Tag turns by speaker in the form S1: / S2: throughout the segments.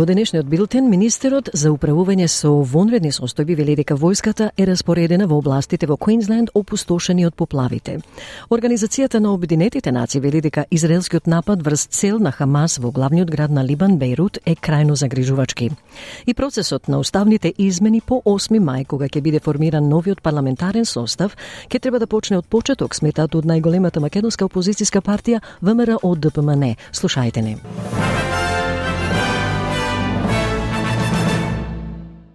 S1: Во денешниот билтен, министерот за управување со вонредни состојби вели дека војската е распоредена во областите во Квинсленд опустошени од поплавите. Организацијата на Обединетите нации вели дека израелскиот напад врз цел на Хамас во главниот град на Либан, Бейрут, е крајно загрижувачки. И процесот на уставните измени по 8 мај, кога ќе биде формиран новиот парламентарен состав, ќе треба да почне од почеток, сметат од најголемата македонска опозицијска партија ВМРО ДПМН. Слушајте не.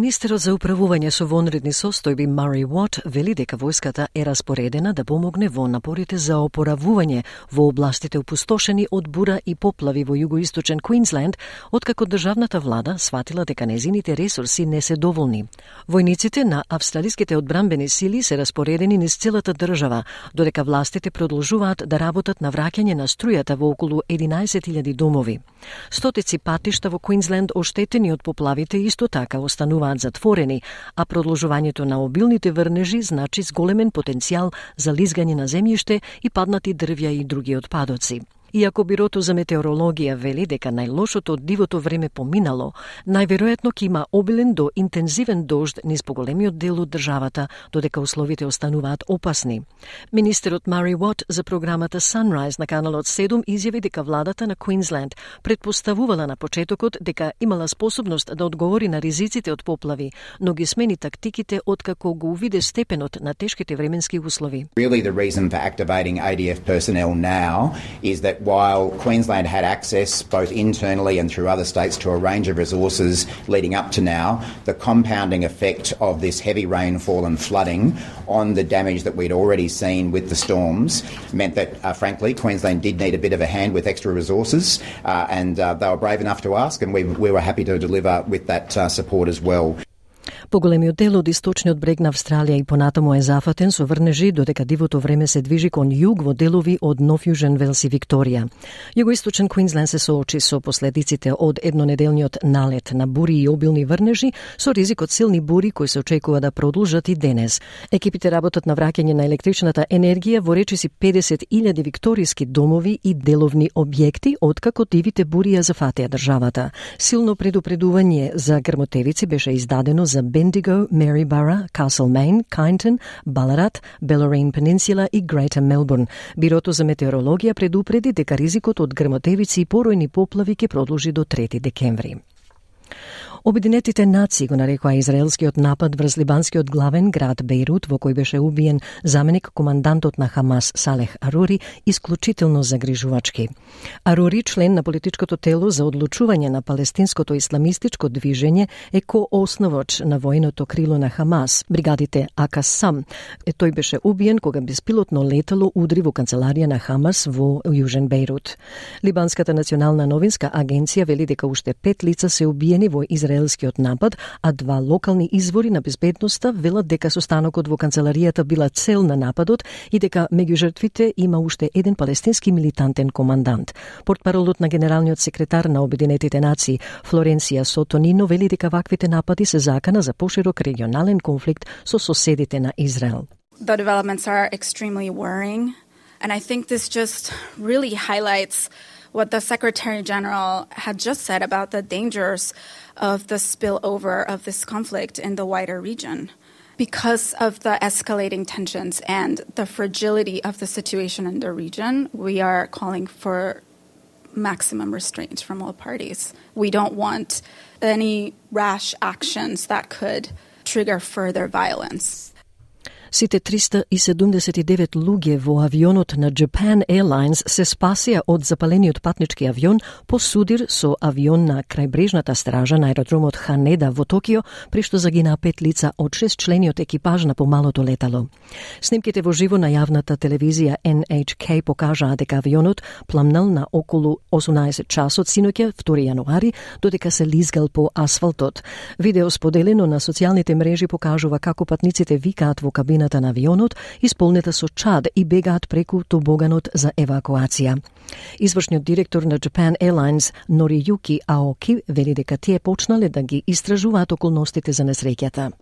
S1: Министерот за управување со вонредни состојби Мари Уот вели дека војската е распоредена да помогне во напорите за опоравување во областите опустошени од бура и поплави во југоисточен Квинсленд, откако државната влада сватила дека незините ресурси не се доволни. Војниците на австралиските одбранбени сили се распоредени низ целата држава, додека властите продолжуваат да работат на враќање на струјата во околу 11.000 домови. Стотици патишта во Квинсленд оштетени од поплавите исто така остануваат остануваат затворени, а продолжувањето на обилните врнежи значи зголемен потенцијал за лизгање на земјиште и паднати дрвја и други отпадоци. Иако Бирото за метеорологија вели дека најлошото од дивото време поминало, најверојатно ќе има обилен до интензивен дожд низ поголемиот дел од државата, додека условите остануваат опасни. Министерот Мари Уот за програмата Sunrise на каналот 7 изјави дека владата на Квинсленд предпоставувала на почетокот дека имала способност да одговори на ризиците од поплави, но ги смени тактиките откако го увиде степенот на тешките временски услови.
S2: Really the reason for activating ADF personnel now is that while Queensland had access both internally and through other states to a range of resources leading up to now, the compounding effect of this heavy rainfall and flooding on the damage that we'd already seen with the storms meant that, uh, frankly, Queensland did need a bit of a hand with extra resources, uh, and uh, they were brave enough to ask, and we, we were happy to deliver with that uh, support as well.
S1: Поголемиот дел од источниот брег на Австралија и понатаму е зафатен со врнежи додека дивото време се движи кон југ во делови од Нов Јужен Велс и Викторија. Југоисточен Квинсленд се соочи со последиците од еднонеделниот налет на бури и обилни врнежи со ризик од силни бури кои се очекува да продолжат и денес. Екипите работат на враќање на електричната енергија во речиси 50.000 викториски домови и деловни објекти откако дивите бури ја зафатеа државата. Силно предупредување за грмотевици беше издадено за Bendigo, Maryborough, Castlemaine, Kyneton, Ballarat, Bellarine Peninsula и Greater Melbourne. Бирото за метеорологија предупреди дека ризикот од грмотевици и поројни поплави ќе продолжи до 3 декември. Обединетите нации го нарекоа израелскиот напад врз либанскиот главен град Бейрут, во кој беше убиен заменик командантот на Хамас Салех Арури, исклучително загрижувачки. Арури, член на политичкото тело за одлучување на палестинското исламистичко движење, е ко-основоч на војното крило на Хамас, бригадите Акасам. Е, тој беше убиен кога беспилотно летало удри во канцеларија на Хамас во Јужен Бейрут. Либанската национална новинска агенција вели дека уште пет лица се убиени во Израел израелскиот напад, а два локални извори на безбедноста велат дека состанокот во канцеларијата била цел на нападот и дека меѓу жртвите има уште еден палестински милитантен командант. Портпаролот на генералниот секретар на Обединетите нации Флоренција Сотонино вели дека ваквите напади се закана за поширок регионален конфликт со соседите на Израел.
S3: The developments are extremely worrying, and I think this just really highlights what the Secretary General had just said about the dangers of the spillover of this conflict in the wider region. Because of the escalating tensions and the fragility of the situation in the region, we are calling for maximum restraint from all parties. We don't want any rash actions that could trigger further violence.
S1: Сите 379 луѓе во авионот на Japan Airlines се спасија од запалениот патнички авион по судир со авион на крајбрежната стража на аеродромот Ханеда во Токио, при што загинаа пет лица од шест члени од екипаж на помалото летало. Снимките во живо на јавната телевизија NHK покажаа дека авионот пламнал на околу 18 часот синоќа 2 јануари, додека се лизгал по асфалтот. Видео споделено на социјалните мрежи покажува како патниците викаат во кабина кабината на авионот, исполнета со чад и бегаат преку тобоганот за евакуација. Извршниот директор на Japan Airlines Норијуки Аоки вели дека тие почнале да ги истражуваат околностите за несреќата.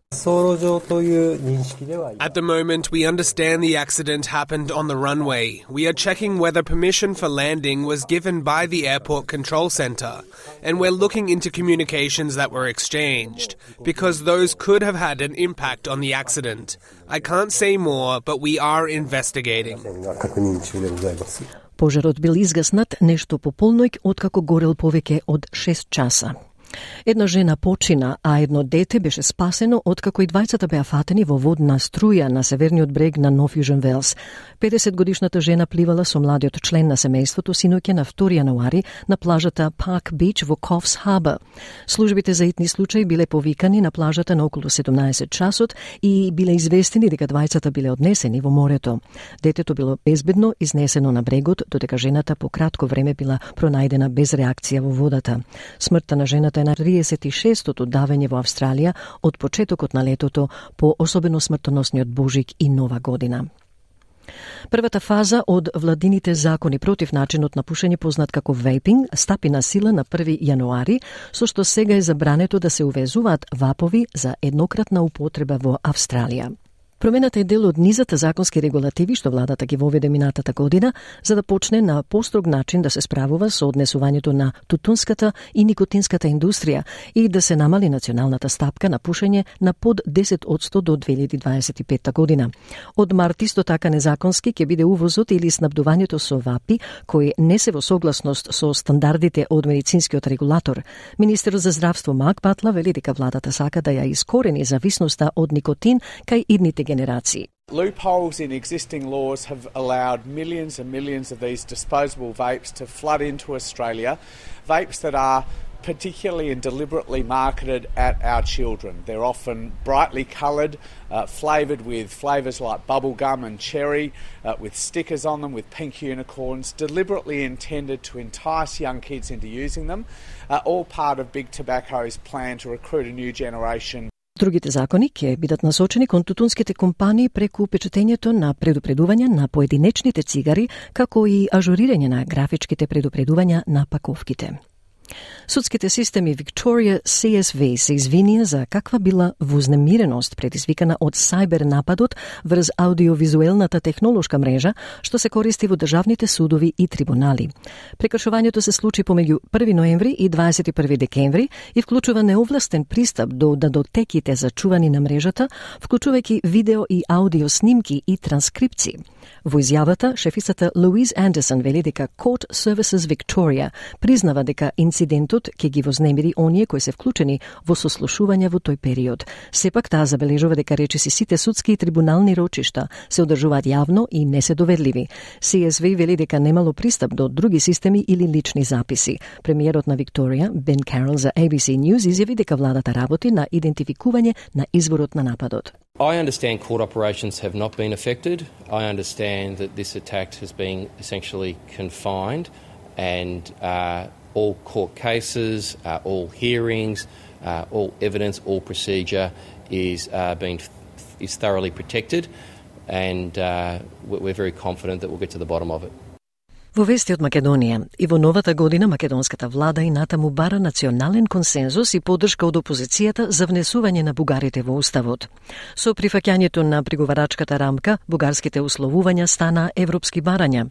S4: At the moment, we understand the accident happened on the runway. We are checking whether permission for landing was given by the airport control center, and we're looking into communications that were exchanged, because those could have had an impact on the accident. I can't say more, but we are investigating.
S1: Пожарот бил изгаснат нешто по полноќ откако горел повеќе од 6 часа. Една жена почина, а едно дете беше спасено откако и двајцата беа фатени во водна струја на северниот брег на Нов Южен Велс. 50 годишната жена пливала со младиот член на семејството синоќе на 2 јануари на плажата Парк Бич во Ковс Хаба. Службите за итни случаи биле повикани на плажата на околу 17 часот и биле известени дека двајцата биле однесени во морето. Детето било безбедно изнесено на брегот, додека жената по кратко време била пронајдена без реакција во водата. Смртта на жената е на 36-тото давење во Австралија од почетокот на летото по особено смртоносниот Божик и Нова година. Првата фаза од владините закони против начинот на пушење познат како вейпинг стапи на сила на 1 јануари, со што сега е забрането да се увезуваат вапови за еднократна употреба во Австралија. Промената е дел од низата законски регулативи што владата ги воведе минатата година за да почне на построг начин да се справува со однесувањето на тутунската и никотинската индустрија и да се намали националната стапка на пушење на под 10% до 2025 година. Од март исто така незаконски ќе биде увозот или снабдувањето со вапи кои не се во согласност со стандардите од медицинскиот регулатор. Министерот за здравство Мак Патла вели дека владата сака да ја искорени зависноста од никотин кај идните generații.
S5: Loopholes in existing laws have allowed millions and millions of these disposable vapes to flood into Australia. Vapes that are particularly and deliberately marketed at our children. They're often brightly coloured, uh, flavoured with flavours like bubblegum and cherry, uh, with stickers on them with pink unicorns, deliberately intended to entice young kids into using them, uh, all part of Big Tobacco's plan to recruit a new generation
S1: Другите закони ќе бидат насочени кон тутунските компании преку печатењето на предупредувања на поединечните цигари, како и ажурирање на графичките предупредувања на паковките. Судските системи Викторија CSV се извинија за каква била вознемиреност предизвикана од сајбер нападот врз аудиовизуелната технолошка мрежа што се користи во државните судови и трибунали. Прекршувањето се случи помеѓу 1 ноември и 21 декември и вклучува неовластен пристап до дадотеките зачувани на мрежата, вклучувајќи видео и аудио снимки и транскрипции. Во изјавата, шефисата Луиз Андерсон вели дека Court Services Victoria признава дека инцидентот ќе ги вознемири оние кои се вклучени во сослушување во тој период. Сепак таа забележува дека речиси сите судски и трибунални рочишта се одржуваат јавно и не се доверливи. CSV вели дека немало пристап до други системи или лични записи. Премиерот на Викторија, Бен Карол за ABC News, изјави дека владата работи на идентификување на изворот на нападот.
S6: I understand court operations have not been affected. I understand that this attack has been essentially confined, and uh, all court cases, uh, all hearings, uh, all evidence, all procedure is uh, being th is thoroughly protected, and uh, we're very confident that we'll get to the bottom of it.
S1: Во вести од Македонија, и во новата година македонската влада и натаму бара национален консензус и поддршка од опозицијата за внесување на бугарите во уставот. Со прифаќањето на приговарачката рамка, бугарските условувања стана европски барања.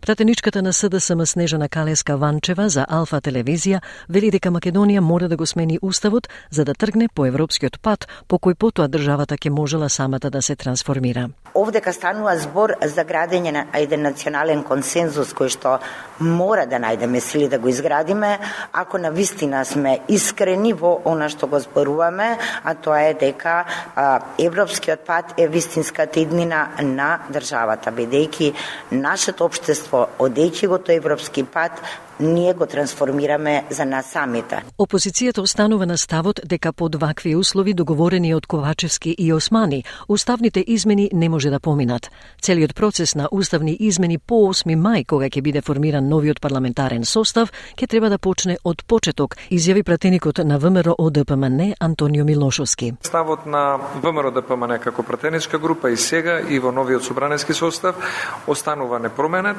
S1: Пратеничката на СДСМ Снежана Калеска Ванчева за Алфа телевизија вели дека Македонија мора да го смени уставот за да тргне по европскиот пат по кој потоа државата ќе можела самата да се трансформира.
S7: Овдека станува збор за градење на еден национален консензус кој што мора да најдеме сили да го изградиме, ако на вистина сме искрени во она што го зборуваме, а тоа е дека а, европскиот пат е вистинската иднина на државата, бидејќи нашето општество, одејќи го тој европски пат, ние го трансформираме за нас самите.
S1: Опозицијата останува на ставот дека под вакви услови договорени од Ковачевски и Османи, уставните измени не може да поминат. Целиот процес на уставни измени по 8 мај, кога ќе биде формиран новиот парламентарен состав, ќе треба да почне од почеток, изјави пратеникот на ВМРО ОДПМН Антонио Милошовски.
S8: Ставот на ВМРО ДПМН како пратеничка група и сега и во новиот собранески состав останува непроменет.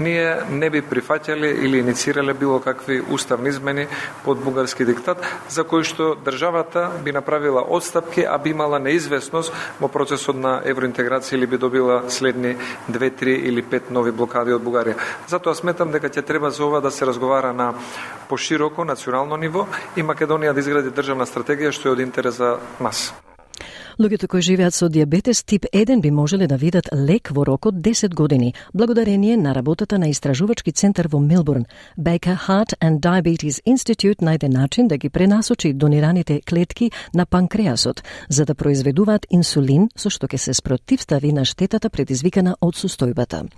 S8: Ние не би прифаќале или иницирале било какви уставни измени под бугарски диктат, за кои што државата би направила отстапки, а би имала неизвестност во процесот на евроинтеграција или би добила следни две, три или пет нови блокади од Бугарија. Затоа сметам дека ќе треба за ова да се разговара на пошироко национално ниво и Македонија да изгради државна стратегија што е од интерес за нас.
S1: Луѓето кои живеат со диабетес тип 1 би можеле да видат лек во рок од 10 години, благодарение на работата на истражувачки центар во Мелбурн. Baker Heart and Diabetes Institute најде начин да ги пренасочи донираните клетки на панкреасот, за да произведуваат инсулин со што ќе се спротивстави на штетата предизвикана од состојбата.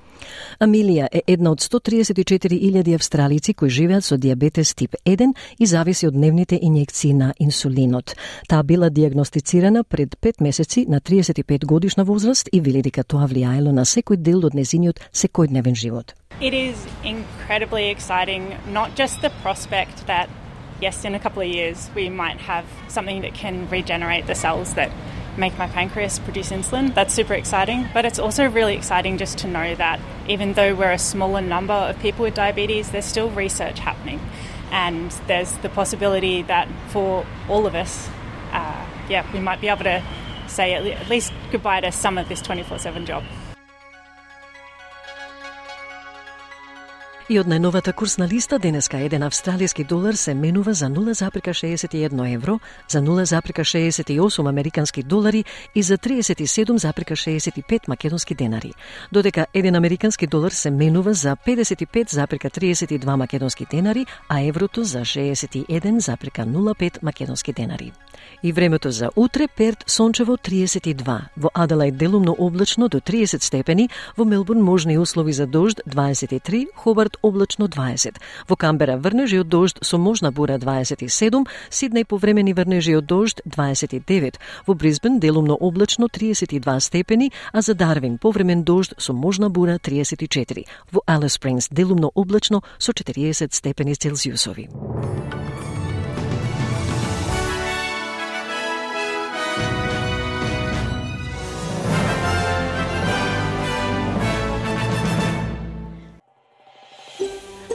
S1: Амилија е една од 134.000 австралици кои живеат со диабетес тип 1 и зависи од дневните инјекции на инсулинот. Таа била диагностицирана пред 5 месеци на 35 годишна возраст и вели дека тоа влијаело на секој дел од незиниот секојдневен живот.
S9: It is incredibly exciting, not just the prospect that yes, in a couple of years we might have something that can regenerate the cells that make my pancreas produce insulin. That's super exciting. But it's also really exciting just to know that even though we're a smaller number of people with diabetes, there's still research happening. And there's the possibility that for all of us, uh, yeah, we might be able to say at least goodbye to some of this 24 7 job.
S1: И од најновата курсна листа денеска еден австралиски долар се менува за 0,61 евро, за 0,68 американски долари и за 37,65 македонски денари. Додека еден американски долар се менува за 55,32 македонски денари, а еврото за 61,05 македонски денари. И времето за утре Перт сончево 32, во Аделајд делумно облачно до 30 степени, во Мелбурн можни услови за дожд 23, Хобарт облачно 20. Во Камбера врнежи од дожд со можна бура 27, Сиднеј повремени врнежи од дожд 29, во Брисбен делумно облачно 32 степени, а за Дарвин повремен дожд со можна бура 34. Во Алис Спрингс делумно облачно со 40 степени Целзиусови.